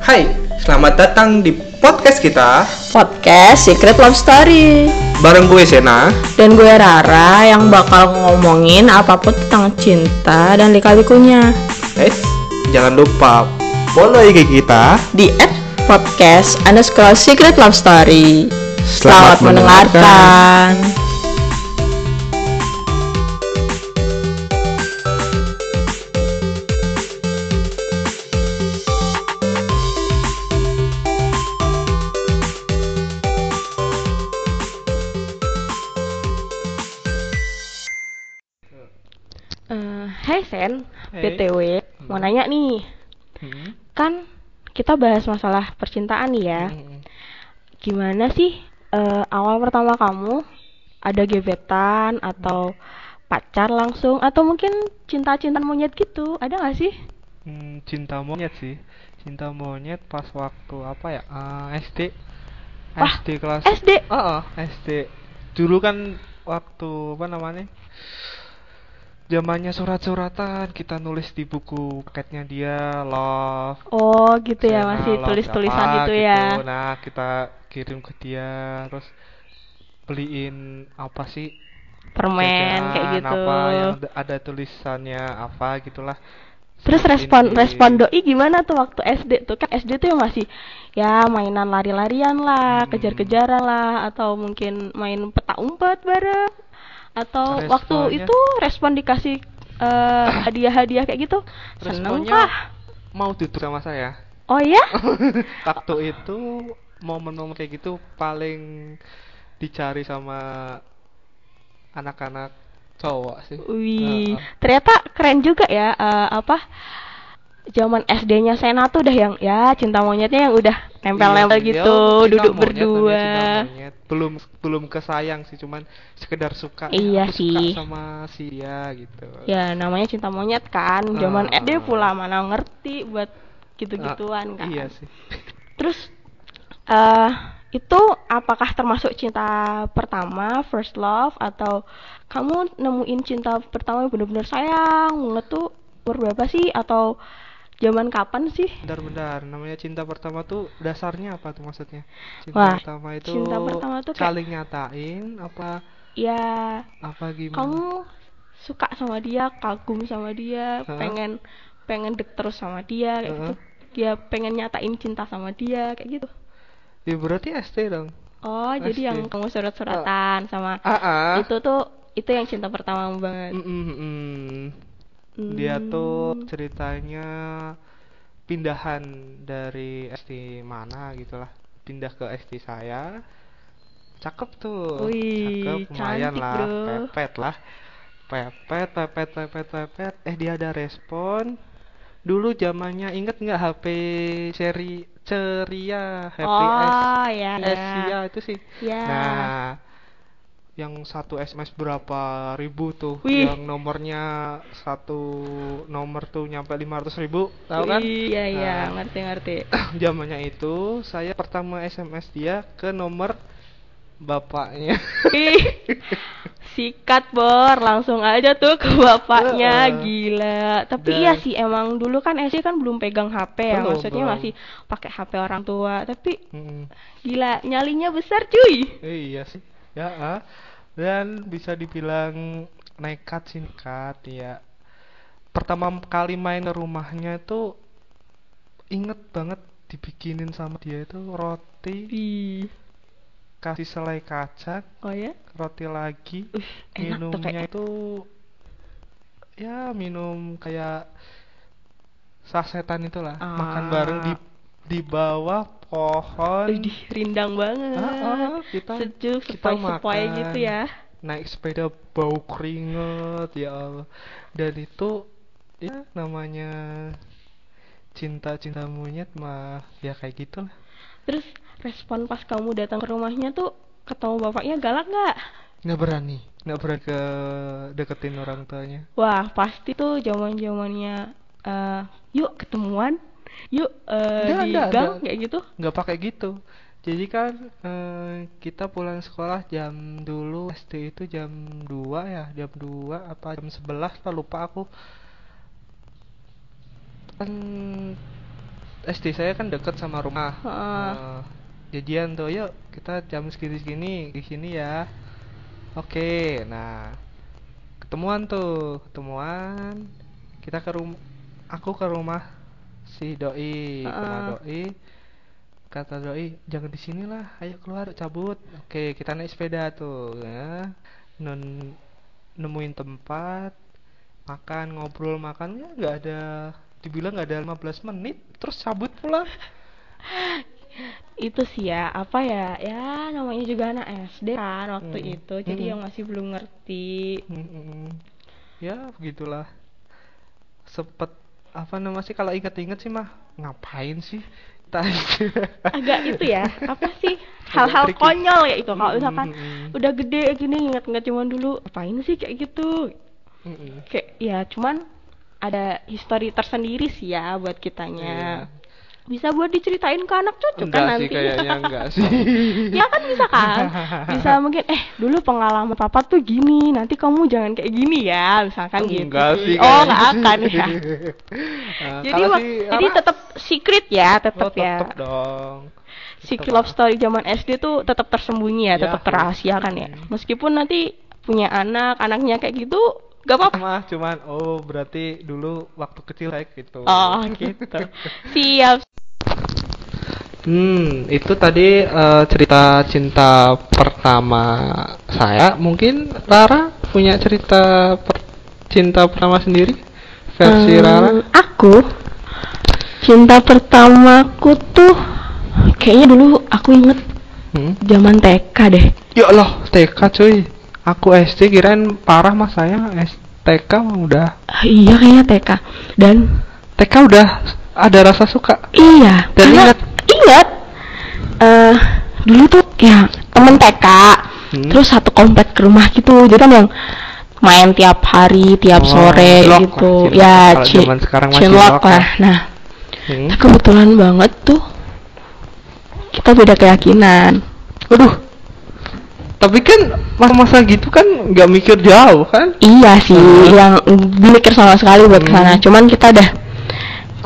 Hai, selamat datang di podcast kita Podcast Secret Love Story bareng gue Sena. Dan gue Rara yang bakal ngomongin apa pun tentang cinta dan lika-likunya Eh, jangan lupa follow IG kita. Di at podcast underscore Secret Love Story Selamat, mendengarkan. Eh, BTW, mau nanya nih, Hmm. kan kita bahas masalah percintaan nih ya. Hmm. Gimana sih eh, awal pertama kamu ada gebetan atau pacar langsung atau mungkin cinta-cinta monyet gitu? Ada nggak sih? Hmm, cinta monyet sih cinta monyet pas waktu apa ya Ah, SD Wah, SD kelas SD. Ah, ah, SD dulu kan waktu apa namanya zamannya surat-suratan kita nulis di buku paketnya dia love Oh gitu ya, Sena, masih tulis-tulisan gitu gitu. ya. nah kita kirim ke dia terus beliin apa sih Permen jajan kayak gitu. apa yang ada, tulisannya apa gitulah Terus respon respon doi gimana tuh waktu SD tuh kan SD tuh yang masih ya mainan lari-larian lah, Hmm. kejar-kejaran lah atau mungkin main peta umpet bareng atau waktu Responnya- itu respon dikasih eh, hadiah-hadiah kayak gitu seneng Responnya kah? mau duduk sama saya Oh ya? waktu itu momen-momen kayak gitu paling dicari sama anak-anak cowok sih Wih, ternyata keren juga ya eh, apa zaman SD-nya Sena tuh udah yang ya cinta monyetnya yang udah nempel-nempel Iya gitu, ya, cinta duduk monyet, berdua. monyet. belum belum kesayang sih cuman sekedar suka "Ya, Iya sih. suka sama si dia gitu Ya namanya cinta monyet kan, zaman Ah. SD pula mana ngerti buat gitu-gituan Ah, kan. iya sih Terus eh itu apakah termasuk cinta pertama, first love atau kamu nemuin cinta pertama yang bener-bener sayang banget tuh umur berapa sih atau zaman kapan sih? bentar-bentar namanya cinta pertama tuh dasarnya apa tuh maksudnya cinta Wah, pertama itu cinta pertama tuh kayak- saling nyatain apa Ya apa gimana kamu suka sama dia, kagum sama dia, Hah? pengen pengen dek terus sama dia kayak gitu. Dia pengen nyatain cinta sama dia kayak gitu. ya berarti SD dong Oh, jadi Pasti. yang kamu surat-suratan sama ah ah itu tuh itu yang cinta pertama banget. Mm, mm, mm. Dia tuh ceritanya pindahan dari SD mana gitulah. Pindah ke SD saya. Cakep tuh. Wih, Cakep lumayan lah. bro. Pepet lah. Pepet, pepet, pepet, pepet. Eh dia ada respon. Dulu zamannya inget nggak HP seri ceria Happy Oh, S ya, ya. itu sih. Ya. Nah, yang satu SMS berapa ribu tuh? Wih. Yang nomornya satu nomor tuh nyampe 500 ribu, tahu kan? Iya, iya, Nah, ngerti-ngerti. zamannya itu saya pertama SMS dia ke nomor bapaknya. Ih, sikat bor, langsung aja tuh ke bapaknya, gila. Tapi Dan- iya sih, emang dulu kan SD kan belum pegang HP ya, Belum, maksudnya belum. masih pakai HP orang tua. Tapi Mm, gila, nyalinya besar cuy. iya sih. Ya, ah. dan bisa dibilang nekat sih nekat ya. Pertama kali main ke rumahnya itu inget banget dibikinin sama dia itu roti Ih, kasih selai kacang oh ya? roti lagi Uh, minumnya itu ya minum kayak sasetan itulah makan Ah. bareng di di bawah pohon. Widih, rindang banget. Ah, ah, kita Sejuk, kita sepoi-sepoi gitu ya. naik sepeda bau keringet ya Allah. Dan itu ya namanya cinta cinta monyet mah ya kayak gitu lah Terus respon pas kamu datang ke rumahnya tuh ketemu bapaknya galak nggak? nggak berani. Nggak berani ke deketin orang tuanya. Wah, pasti tuh zaman zamannya eh yuk ketemuan, yuk Nggak, di nggak, gang nggak. kayak gitu. nggak pakai gitu jadi kan eh, kita pulang sekolah jam dulu SD itu jam 2 ya jam 2 apa jam 11 lah lupa aku kan SD saya kan deket sama rumah. Heeh. Eh, Jadian tuh, yuk kita jam segini-segini di sini ya. Oke, nah ketemuan tuh, ketemuan. Kita ke rumah, aku ke rumah si doi, ke rumah Heeh. doi. Kata doi, jangan di sini lah, ayo keluar cabut. Oke, kita naik sepeda tuh, ya. Non nemuin tempat, makan ngobrol makan ya nggak ada dibilang nggak ada 15 menit terus cabut pulang itu sih ya apa ya ya namanya juga anak SD kan waktu Hmm. itu jadi Hmm. yang masih belum ngerti Mm-mm. ya begitulah sepet apa namanya sih? Kalau inget-inget sih mah ngapain sih? Agak itu ya apa sih? Hal-hal konyol ya itu kalau misalkan Mm-mm. udah gede gini inget-inget cuman dulu apain sih? kayak gitu. Mm-mm. kayak ya cuman ada histori tersendiri sih ya buat kitanya bisa buat diceritain ke anak cucu enggak kan sih nanti? kayaknya enggak sih. Ya kan bisa kan? Bisa mungkin eh dulu pengalaman papa tuh gini nanti kamu jangan kayak gini ya misalkan gitu. Enggak sih oh kayaknya. nggak akan ya. Nah, jadi si jadi tetap secret ya tetap oh, ya. tetep dong. Secret love story zaman SD tuh tetap tersembunyi ya, Ya, tetap terrahasia kan ya. Meskipun nanti punya anak, anaknya kayak gitu, gak apa-apa. mah cuman oh berarti dulu waktu kecil kayak gitu Oh, gitu. Siap. Hmm, itu tadi eh, cerita cinta pertama saya. Mungkin Rara punya cerita per- cinta pertama sendiri? Versi Hmm, Rara? Aku cinta pertamaku tuh kayaknya dulu aku inget Hmm? zaman TK deh. Ya Allah, TK cuy. Aku SD kirain parah mas saya TK udah Ah, iya kayaknya TK. Dan TK udah ada rasa suka. iya, Dan karena ingat? ingat eh dulu tuh ya temen TK, Hmm. terus satu komplek ke rumah gitu. Jadi kan yang main tiap hari, tiap Oh, sore gitu. lah, ya, zaman sekarang lah. lah. Nah, Hmm. kebetulan banget tuh kita beda keyakinan. Waduh. Tapi kan masa-masa gitu kan nggak mikir jauh kan? Iya sih, Hmm. yang mikir sama sekali buat ke sana. Hmm. Cuman kita udah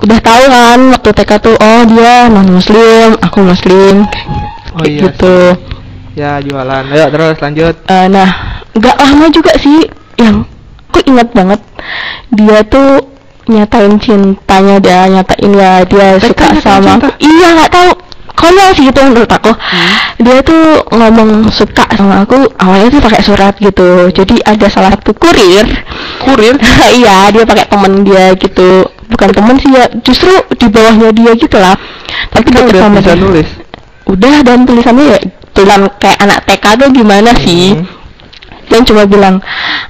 udah tahu kan waktu TK tuh, oh dia non muslim, aku muslim, Oh kayak iya gitu. Ya jualan. Ayo terus lanjut. Eh, nah, nggak lama juga sih, yang aku ingat banget dia tuh nyatain cintanya dia nyatain ya dia TK suka sama cinta? Iya nggak tahu. Konyol sih gitu menurut aku. Dia tuh ngomong suka sama aku awalnya tuh pakai surat gitu. Jadi ada salah satu kurir Kurir? iya dia pakai temen dia gitu bukan temen sih ya justru di bawahnya dia gitu lah tapi deket udah bisa dia. nulis. udah dan tulisannya ya tulisan kayak anak TK tuh gimana sih Hmm. dan cuma bilang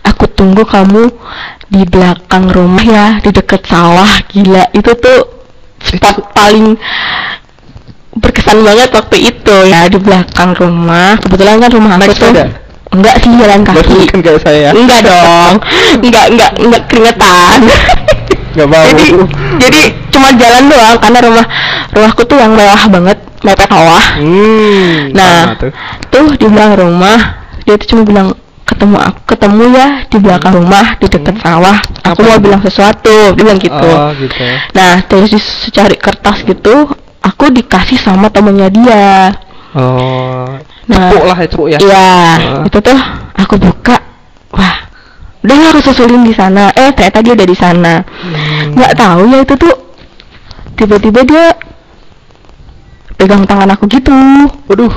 aku tunggu kamu di belakang rumah ya di deket sawah gila itu tuh spot paling berkesan banget waktu itu ya di belakang rumah kebetulan kan rumah aku tuh enggak sih jalan kaki kan kayak saya. enggak dong enggak enggak enggak keringetan Nggak bau. jadi jadi cuma jalan doang karena rumah rumahku tuh yang mewah banget mepet sawah Hmm. nah tuh. tuh di belakang rumah dia tuh cuma bilang ketemu aku ketemu ya di belakang rumah di dekat Hmm. sawah aku Apa mau itu? bilang sesuatu dia bilang gitu Oh gitu. nah terus di secari kertas gitu aku dikasih sama temennya dia Oh. Nah, Cepuk lah itu ya. Iya, Ah. itu tuh aku buka. Wah, udah aku susulin di sana. Eh, ternyata dia udah di sana. Hmm. Nggak tahu ya itu tuh tiba-tiba dia pegang tangan aku gitu. Waduh.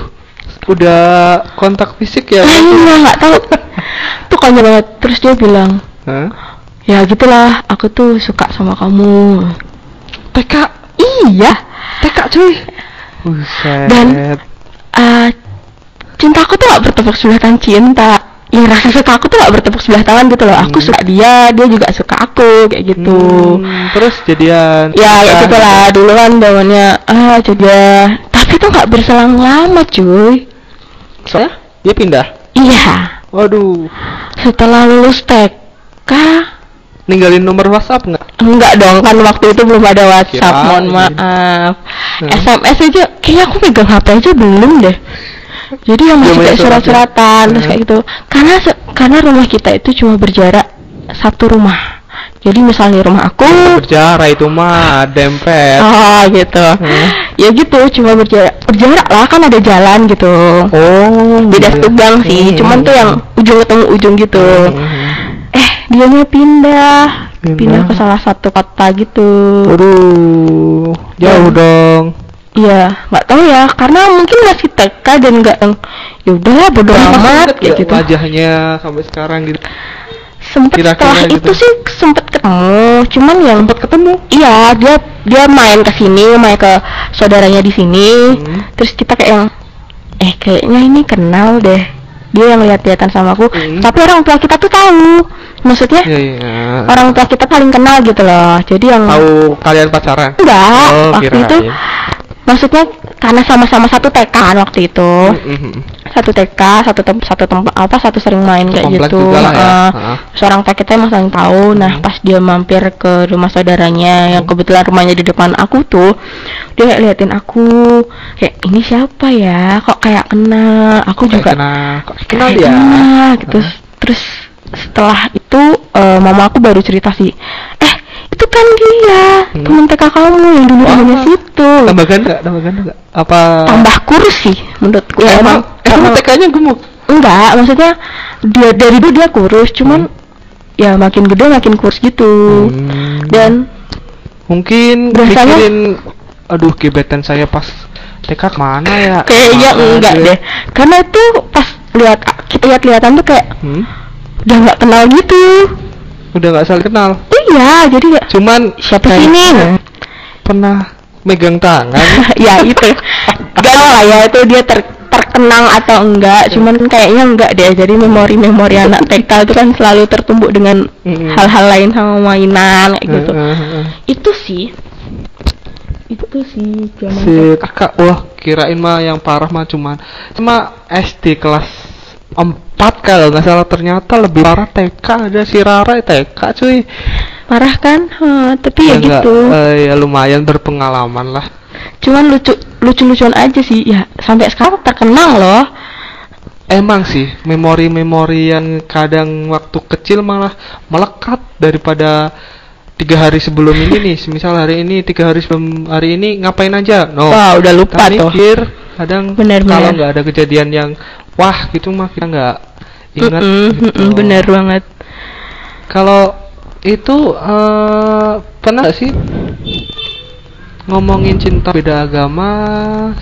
Udah kontak fisik ya? Eh, iya, nggak tahu. tuh konyol banget. Terus dia bilang, Hah? ya gitulah, aku tuh suka sama kamu. TK. Iya. TK cuy. Buset. Dan eh cintaku tuh gak bertepuk sebelah tangan cinta. Ya rasa suka aku tuh gak bertepuk sebelah tangan gitu loh. Aku Hmm. suka dia, dia juga suka aku kayak gitu. Hmm, terus jadian. Ya kayak gitu lah dulu kan zamannya ah jadian. Tapi tuh gak berselang lama cuy. Soalnya dia pindah. Iya. Waduh. Setelah lulus TK Ninggalin nomor WhatsApp nggak? Enggak dong kan waktu itu belum ada WhatsApp Kirain. mohon maaf Hmm. SMS aja kayaknya aku pegang HP aja belum deh jadi yang masih Zamannya kayak surat ya? surat-suratan terus Hmm. kayak gitu karena karena rumah kita itu cuma berjarak satu rumah jadi misalnya rumah aku berjarak itu mah dempet oh gitu Hmm. ya gitu cuma berjarak berjarak lah kan ada jalan gitu oh beda gitu. tegang sih Hmm. cuman tuh yang ujung ketemu ujung gitu Hmm. Eh dianya pindah Pindah. pindah ke salah satu kota gitu Waduh, jauh Hmm. dong. iya nggak tahu ya karena mungkin masih TK dan nggak ya udahlah bodo amat kayak gitu Wajahnya sampai sekarang gitu. sempet Kira-kira setelah gitu. itu sih sempet ketemu cuman yang Sempat ketemu. iya dia dia main ke sini main ke saudaranya di sini Hmm. terus kita kayak yang eh kayaknya ini kenal deh dia yang lihat-lihatan sama aku Hmm. tapi orang tua kita tuh tahu maksudnya Iya, iya. orang tua kita paling kenal gitu loh jadi yang tahu kalian pacaran? enggak Oh, waktu itu maksudnya karena sama-sama satu TK kan waktu itu Mhm. satu TK satu tem satu tempat apa satu sering main kayak Komplek gitu juga lah ya. Heeh. seorang tua kita emang saling tahu nah Hmm. pas dia mampir ke rumah saudaranya yang kebetulan rumahnya di depan aku tuh dia kayak liatin aku kayak ini siapa ya kok kayak kenal aku Kayak juga kenal, kok kayak kenal dia. kenal gitu Heeh. terus setelah itu eh, mama aku baru cerita sih eh itu kan dia Hmm. teman TK kamu yang dulu Wah. namanya situ Tambah ganda? Tambah ganda nggak? Apa? tambah kurus sih menurutku Ya, emang, emang emang- TK-nya gemuk. enggak maksudnya dia dari dulu dia kurus cuman ya makin gede makin kurus gitu Hmm. dan mungkin Biasanya- mikirin aduh gebetan saya pas TK ke mana ya? kayaknya enggak dia? deh karena itu pas lihat kita lihat-lihatan tuh kayak Hmm? Udah nggak kenal gitu. Udah nggak saling kenal. iya jadi kayak Cuman siapa sih ini pernah megang tangan. ya itu. Gak tau lah ya itu dia ter terkenang atau enggak. Cuman kayaknya enggak deh. Jadi memori-memori anak TK itu kan selalu tertumbuk dengan hal-hal lain sama mainan kayak gitu. Itu sih. Itu sih zaman si kakak wah kirain mah yang parah mah cuman. Cuma SD kelas 4 kalau nggak salah ternyata lebih parah TK ada si Rara TK cuy. Parah kan? Hah, tapi ya nggak, gitu. eh, ya lumayan berpengalaman lah. Cuman lucu lucu-lucuan aja sih. Ya sampai sekarang terkenang loh. Emang sih memori-memori yang kadang waktu kecil malah melekat daripada tiga hari sebelum ini nih. Semisal hari ini tiga hari sebelum hari ini ngapain aja? No. Wah udah lupa tuh. mikir kadang Bener, kalau nggak ada kejadian yang wah gitu mah kita nggak ingat Mm-mm, gitu. mm-mm, bener banget. Kalau itu eh, pernah nggak sih ngomongin cinta beda agama?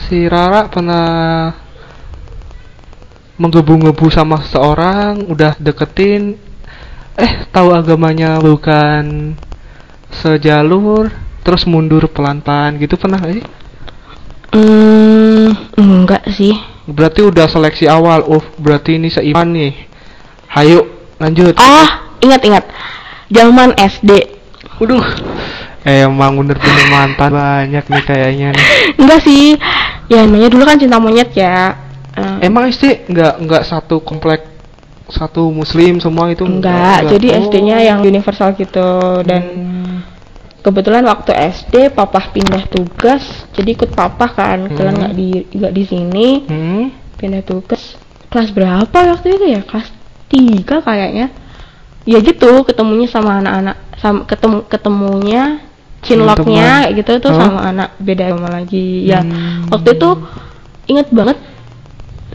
Si Rara pernah menggebu-gebu sama seseorang udah deketin. Eh tahu agamanya bukan sejalur terus mundur pelan-pelan gitu pernah nggak sih? Hmm, enggak sih. Berarti udah seleksi awal oh berarti ini seiman nih hayo lanjut. Ah ingat-ingat zaman SD Waduh, emang bener-bener mantan banyak nih kayaknya nih. enggak sih. Ya namanya dulu kan cinta monyet ya. Eh, Emang SD nggak nggak satu komplek satu muslim semua itu? Enggak jadi Oh. SD-nya yang universal gitu. Dan Hmm. kebetulan waktu SD papa pindah tugas jadi ikut papa kan. Hmm. nggak di nggak di sini. Hmm. pindah tugas. Kelas berapa waktu itu ya? Kelas tiga kayaknya ya gitu ketemunya sama anak-anak sama ketemu ketemunya cinloknya kayak gitu tuh Hah? sama anak beda agama lagi ya Hmm. waktu itu inget banget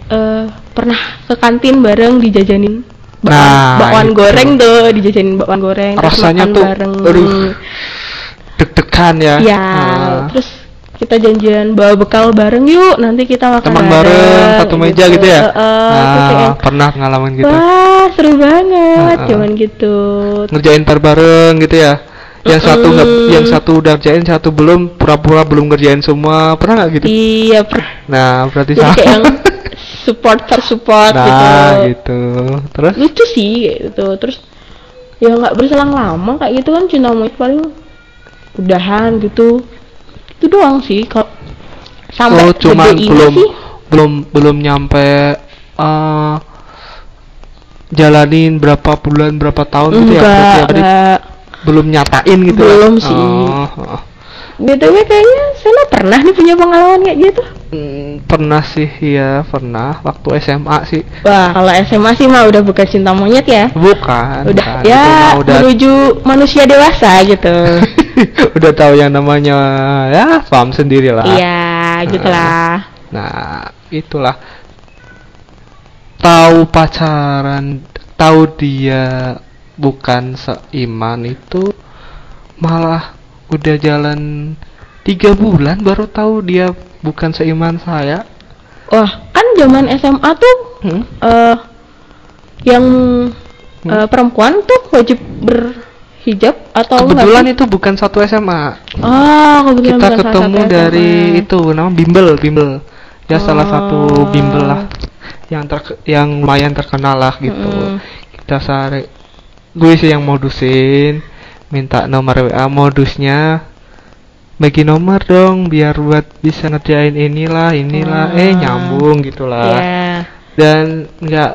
eh pernah ke kantin bareng dijajanin bakwan, Nah, bakwan itu. goreng tuh dijajanin bakwan goreng Rasanya tuh, bareng Deg-degan ya. ya Ah. terus kita janjian bawa bekal bareng yuk nanti kita makan teman bareng satu meja gitu ya. Eh, eh, terus kayak, Nah, pernah ngalamin gitu. wah seru banget Ah, ah. cuman gitu Ngerjain par bareng gitu ya. Yang satu nggak, Mm-mm. yang satu udah ngerjain, satu belum, pura-pura belum ngerjain semua. Pernah nggak gitu? iya per- Nah, berarti jadi sama. yang support support nah, gitu gitu. Terus? lucu sih gitu terus ya nggak berselang lama kayak gitu kan cinta paling udahan gitu itu doang sih kalau sampai oh, cuman ini belum sih belum belum nyampe eh jalanin berapa bulan berapa tahun gitu ya berarti enggak ya, belum nyatain gitu ya? Belum sih. Oh, oh. btw kayaknya Sena pernah nih punya pengalaman kayak gitu Hmm, pernah sih ya pernah waktu SMA sih Wah, kalau SMA sih mah udah bukan cinta monyet ya. bukan Udah bukan. Ya udah menuju manusia dewasa gitu. udah tahu yang namanya ya paham sendiri lah Iya, gitulah. nah itulah tahu pacaran tahu dia bukan seiman itu malah udah jalan tiga bulan baru tahu dia bukan seiman saya Wah, kan zaman SMA tuh Hmm? eh yang Hmm? eh, perempuan tuh wajib berhijab atau kebetulan enggak? itu bukan satu SMA Oh, kebetulan kita bukan ketemu satu dari SMA. itu nama bimbel bimbel ya salah satu Oh. bimbel lah yang ter yang lumayan terkenal lah gitu Mm-mm. kita sare gue sih yang modusin minta nomor WA modusnya bagi nomor dong biar buat bisa ngerjain inilah inilah eh Ah. nyambung gitulah Iya. dan nggak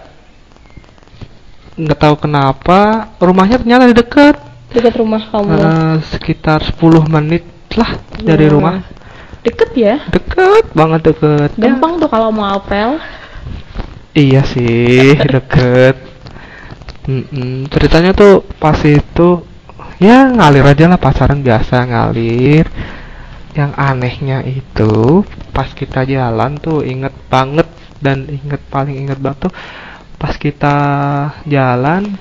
nggak tahu kenapa rumahnya ternyata deket Dekat rumah kamu. Eh, sekitar 10 menit lah dari Iya. rumah Deket ya? deket banget deket Ya, Gampang tuh kalau mau apel. iya sih deket Mm-mm. ceritanya tuh pas itu ya ngalir aja lah pacaran biasa ngalir yang anehnya itu pas kita jalan tuh inget banget dan inget paling inget banget tuh pas kita jalan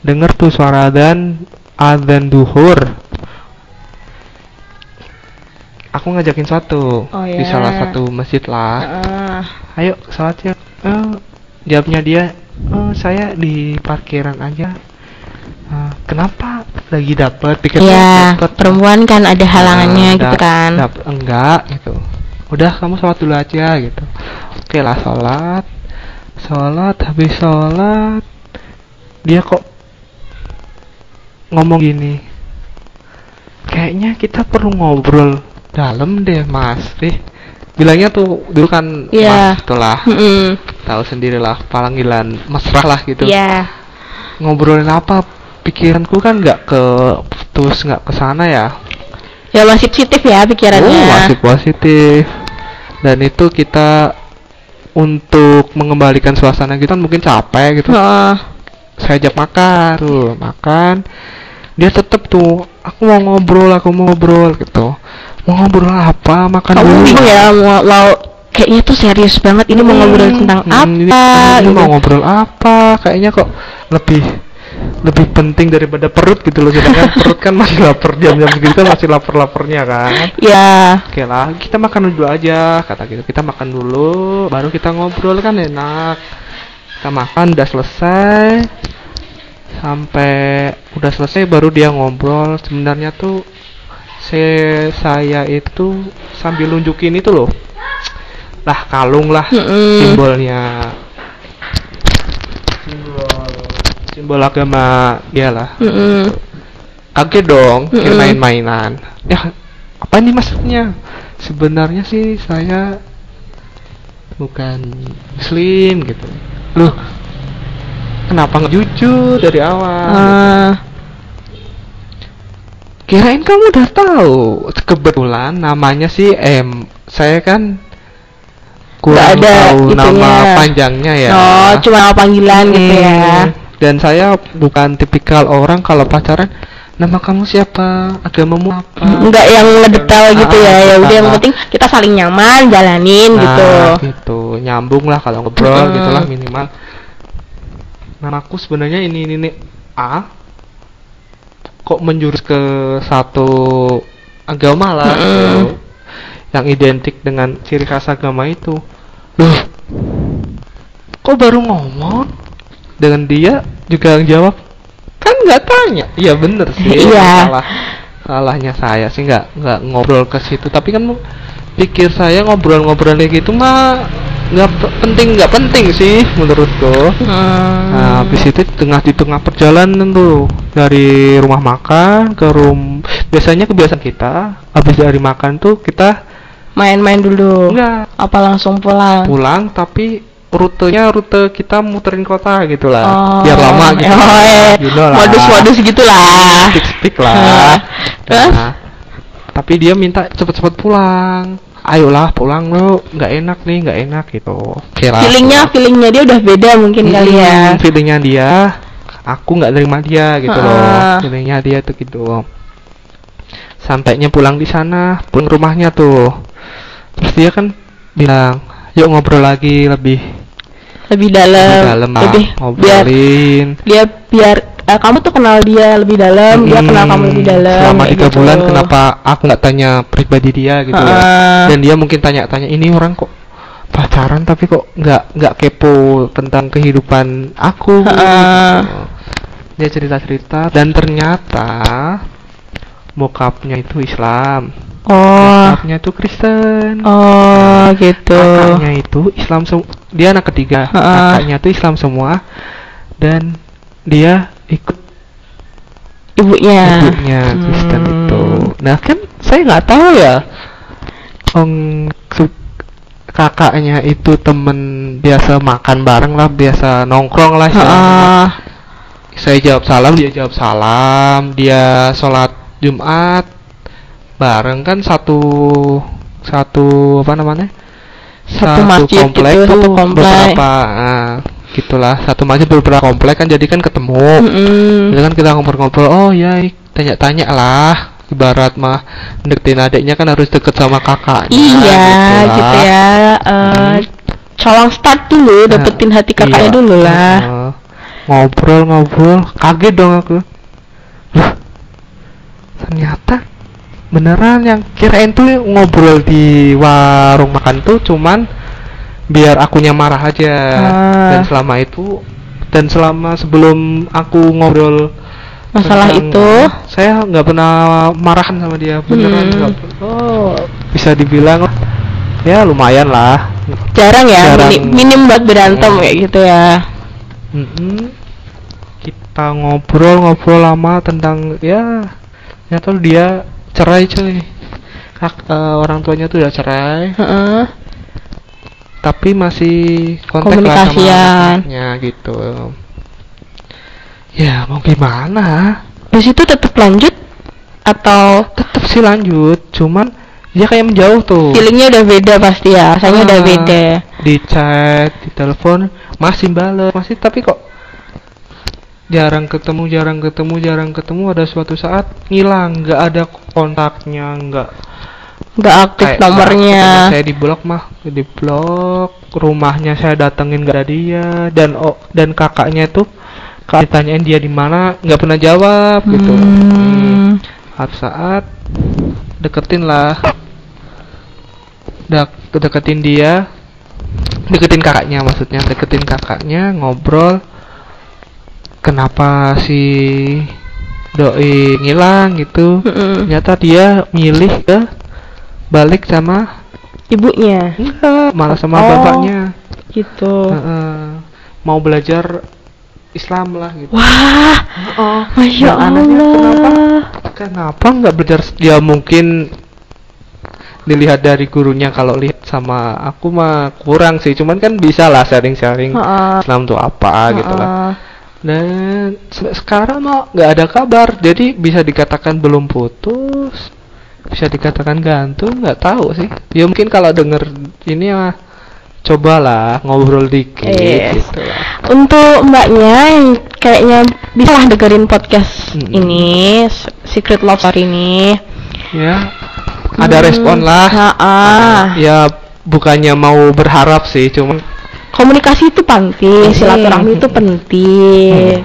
denger tuh suara dan adzan duhur. Aku ngajakin satu Oh, di ya. salah satu masjid lah. Ah, ayo sholat yuk Eh, jawabnya dia "Eh, saya di parkiran aja. "Eh, kenapa lagi dapet pikirnya Iya, dapet. perempuan kan ada halangannya Nah, gitu kan. dap- enggak gitu. Udah kamu sholat dulu aja gitu. Oke lah sholat. Sholat habis sholat. Dia kok ngomong gini kayaknya kita perlu ngobrol dalam deh mas eh bilangnya tuh dulu kan Iya. mas itulah Mm-mm. tahu sendirilah panggilan mesra lah gitu Iya. ngobrolin apa pikiranku kan nggak ke terus nggak ke sana ya Ya masih positif ya pikirannya. Oh, masih positif. Dan itu kita untuk mengembalikan suasana kita mungkin capek gitu. Heeh. Saya ajak makan, tuh makan. Dia tetep tuh, aku mau ngobrol, aku mau ngobrol gitu. Mau ngobrol apa? Makan Kamu dulu. bingung ya mau, mau kayaknya tuh serius banget ini mau ngobrol Hmm, tentang hmm, ini- apa ini gitu. mau ngobrol apa? Kayaknya kok lebih lebih penting daripada perut gitu loh sedangkan perut kan masih lapar jam-jam segitu kan masih lapar-laparnya kan Ya. Oke lah, kita makan dulu aja kata gitu. Kita makan dulu, baru kita ngobrol kan enak. Kita makan udah selesai. Sampai udah selesai baru dia ngobrol. Sebenarnya tuh saya saya itu sambil nunjukin itu loh. Lah kalung lah Mm-mm. simbolnya. Simbol simbol agama dia lah. Mm-mm. Kaget dong, kira Mm-mm. main-mainan. Ya, apa ini maksudnya? Sebenarnya sih saya bukan muslim gitu. Loh, kenapa nggak jujur dari awal? gitu. Ah, Kirain kamu udah tahu. Kebetulan namanya sih M. Saya kan kurang ada tahu nama itunya. panjangnya ya. Oh, cuma nama panggilan gitu ya. Hmm, Dan saya bukan tipikal orang kalau pacaran nama kamu siapa, agamamu apa. Enggak yang ngedetail gitu ya. Ya udah yang Ah, penting kita saling nyaman jalanin Nah, gitu. gitu. Nyambung lah kalau ngobrol Hmm. gitulah minimal. Namaku sebenarnya ini ini, ini A. Kok menjurus ke satu agama lah Hmm. gitu. Yang identik dengan ciri khas agama itu. Loh. Kok baru ngomong? Dengan dia juga yang jawab kan nggak tanya. Iya bener sih. Iya. Salah salahnya saya sih nggak nggak ngobrol ke situ tapi kan pikir saya ngobrol-ngobrol kayak gitu mah nggak pe- penting nggak penting sih menurutku Hmm. nah habis itu tengah di tengah perjalanan tuh dari rumah makan ke rum biasanya kebiasaan kita habis dari makan tuh kita main-main dulu. enggak Apa langsung pulang? pulang tapi rutenya rute kita muterin kota gitu lah Oh. biar lama gitu Oh, eh. You know lah. Modus-modus gitulah. speak speak lah terus? Nah, tapi dia minta cepet-cepet pulang ayolah pulang lo nggak enak nih nggak enak gitu. Lah, feelingnya pulang. feelingnya dia udah beda mungkin kali ya. Hmm, feelingnya dia aku nggak terima dia gitu loh. Ah. feelingnya dia tuh gitu. Sampainya pulang di sana pulang ke rumahnya tuh. Terus dia kan bilang yuk ngobrol lagi lebih lebih dalam lebih dalam lah lebih biar ngobrolin. dia biar eh, kamu tuh kenal dia lebih dalam dia Hmm, kenal kamu lebih dalam selama tiga gitu. bulan kenapa aku nggak tanya pribadi dia gitu loh Ah. dan dia mungkin tanya-tanya ini orang kok pacaran tapi kok nggak nggak kepo tentang kehidupan aku? Gitu. dia cerita-cerita dan ternyata bokapnya itu Islam. Oh. Bokapnya itu Kristen. Oh gitu. kakaknya itu Islam sem- dia anak ketiga. Ah. kakaknya itu Islam semua dan dia ikut ibunya ibunya Kristen Hmm. itu. Nah kan saya nggak tahu ya. Ong kakaknya itu temen biasa makan bareng lah, biasa nongkrong lah. istilahnya. Ah, Saya jawab salam, dia jawab salam, dia sholat Jumat bareng kan satu satu apa namanya? Satu masjid gitu, satu komplek. beberapa ah, gitulah satu masjid beberapa komplek kan jadi kan ketemu. Itu kan kita ngobrol-ngobrol oh ya tanya-tanya lah. Ibarat mah deketin adiknya kan harus deket sama kakaknya iya lah. gitu ya. Eh, Hmm. colong start dulu Nah, dapetin hati kakaknya iya. dulu lah. Ngobrol-ngobrol kaget dong aku. Loh, ternyata beneran yang kirain tuh ngobrol di warung makan tuh cuman biar akunya marah aja Ah. dan selama itu dan selama sebelum aku ngobrol masalah tentang- itu saya nggak pernah marahan sama dia beneran Hmm. nggak oh bisa dibilang ya lumayan lah jarang ya Jarang. mini- minim buat berantem Hmm. kayak gitu ya Mm-mm. kita ngobrol-ngobrol lama tentang ya ternyata dia cerai cuy Kak, eh, orang tuanya tuh udah cerai Heeh. Tapi masih kontak lah sama Komunikasian. anaknya gitu. Ya mau gimana? Terus itu tetap lanjut? Atau tetap sih lanjut cuman dia kayak menjauh tuh. Feelingnya udah beda pasti ya rasanya udah Ah, beda. di chat di telepon masih bales masih tapi kok jarang ketemu jarang ketemu jarang ketemu ada suatu saat ngilang nggak ada kontaknya nggak nggak aktif kayak nomornya. ketemu saya di blok mah di blok rumahnya saya datengin nggak ada dia. Dan oh dan kakaknya tuh kalau ditanyain dia di mana nggak pernah jawab gitu. Hmm. saat saat deketin lah. Dek deketin dia. Deketin kakaknya maksudnya deketin kakaknya ngobrol. Kenapa si doi ngilang gitu? Ternyata dia milih ke balik sama ibunya? Enggak malah sama Oh. bapaknya. gitu. Heeh. mau belajar Islam lah gitu. Wah oh masya yang anehnya kenapa allah. kenapa? Nggak belajar? Ya mungkin dilihat dari gurunya kalau lihat sama aku mah kurang sih. Cuman kan bisa lah sharing-sharing Heeh. Islam tuh apa gitu lah. Dan se- sekarang mah nggak ada kabar. Jadi bisa dikatakan belum putus bisa dikatakan gantung nggak tahu sih ya mungkin kalau denger ini ya cobalah ngobrol dikit Yes. gitu lah Untuk mbaknya yang kayaknya bisa lah dengerin podcast Mm-mm. ini Secret Love Story ini. ya ada Hmm, respon lah ha-ah. ya bukannya mau berharap sih cuma Komunikasi itu penting, Hmm. silaturahmi itu penting.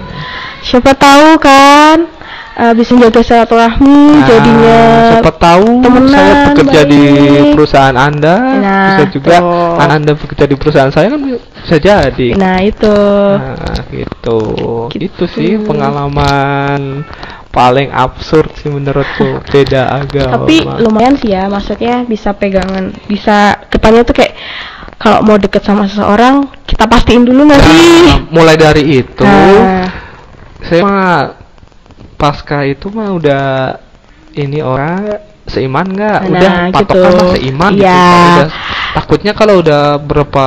Siapa tahu kan eh, bisa menjaga silaturahmi Nah, jadinya siapa tahu temenan saya bekerja di baik. perusahaan anda Nah, bisa juga tuh. anak anda bekerja di perusahaan saya kan bisa jadi Nah, itu. Nah, gitu. Gitu. Itu sih pengalaman paling absurd sih menurutku beda agama. Tapi lumayan sih ya, maksudnya bisa pegangan, bisa depannya tuh kayak kalau mau deket sama seseorang, kita pastiin dulu nggak sih? Nah, mulai dari itu Nah, saya mah pasca itu mah udah ini orang seiman nggak? Nah, udah patokan gitu. mah seiman gitu. Iya. Udah- takutnya kalau udah berapa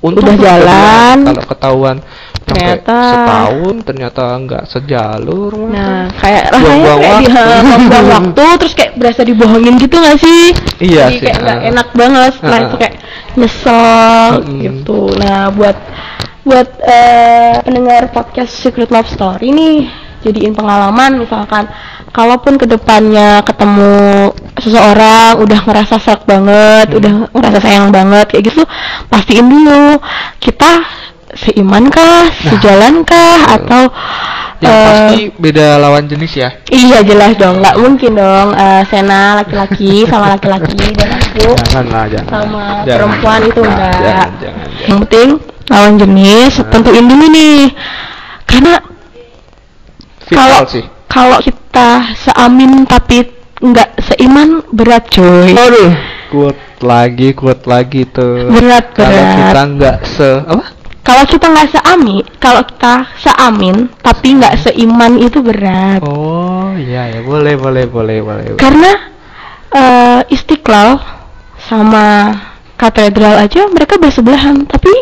Udah tuh jalan. kalau ketahuan Ternyata. setahun ternyata nggak sejalur mah. Nah, kayak rasanya Buang-buang kayak waktu. buang waktu terus kayak berasa dibohongin gitu gak sih? Iya Jadi sih, kayak nggak ah. enak banget setelah Ah. itu kayak nyesel Mm-mm. gitu. Nah, buat buat eh, pendengar podcast Secret Love Story nih jadiin pengalaman misalkan. Kalaupun ke depannya ketemu seseorang udah ngerasa serak banget, Hmm. udah ngerasa sayang banget kayak gitu, pastiin dulu. Kita seiman kah, sejalan kah, atau yang eh, pasti beda lawan jenis ya. Iya jelas dong, nggak mungkin dong eh, Sena laki-laki sama laki-laki dan aku janganlah jangan. Sama Jangan. perempuan itu Nah, enggak. jangan, jangan, Yang penting lawan jenis Nah. tentuin dulu nih, karena kalau sih kalau kita seamin tapi nggak seiman berat coy. Aduh, kuat lagi, kuat lagi tuh. Berat Kalau berat. kita nggak se apa? Kalau kita nggak seami, kalau kita seamin tapi nggak seiman itu berat. Oh, iya ya, boleh, boleh, boleh, boleh. Karena eh, Istiqlal sama katedral aja mereka bersebelahan, tapi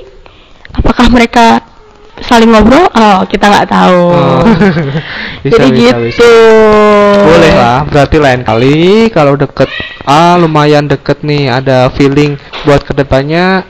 apakah mereka saling ngobrol? Oh, kita nggak tahu. Oh. Bisa, Jadi bisa, gitu. Boleh lah, berarti lain kali kalau deket, ah lumayan deket nih, ada feeling buat ke depannya,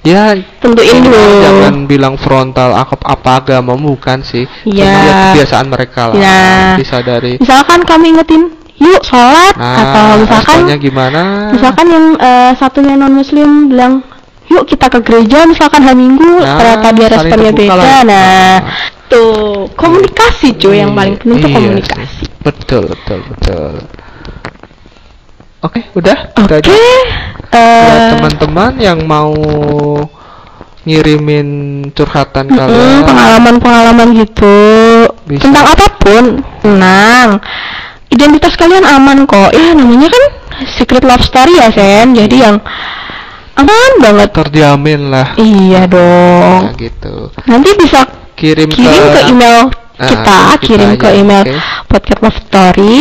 ya Tentuin dulu. jangan bilang frontal apa, apa agama bukan sih, lihat kebiasaan mereka lah, Iya. bisa dari, Misalkan kami ingetin, yuk sholat nah, atau misalkan gimana? misalkan yang eh, satunya non muslim bilang yuk kita ke gereja misalkan hari minggu Nah, ternyata dia responnya beda lah. nah Nah. tuh komunikasi cuy yang paling penting tuh Iya komunikasi sih. Betul, betul, betul. Oke, udah. oke Itu aja. Buat eh, teman-teman yang mau ngirimin curhatan mm-mm, kalian. pengalaman-pengalaman gitu Bisa. tentang apa pun tenang identitas kalian aman kok ya namanya kan secret love story ya Sen jadi yang aman banget Terjamin lah. iya dong Nah, gitu. nanti bisa Kirim, kirim ke email Ah, kita, kita kirim ke aja, email oke. podcast love story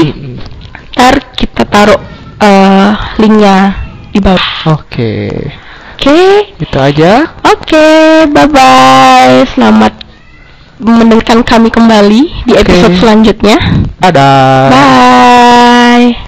ntar kita taruh eh, linknya di bawah Oke. oke Itu aja. oke bye bye selamat mendengarkan kami kembali di Oke. episode selanjutnya Dadah. bye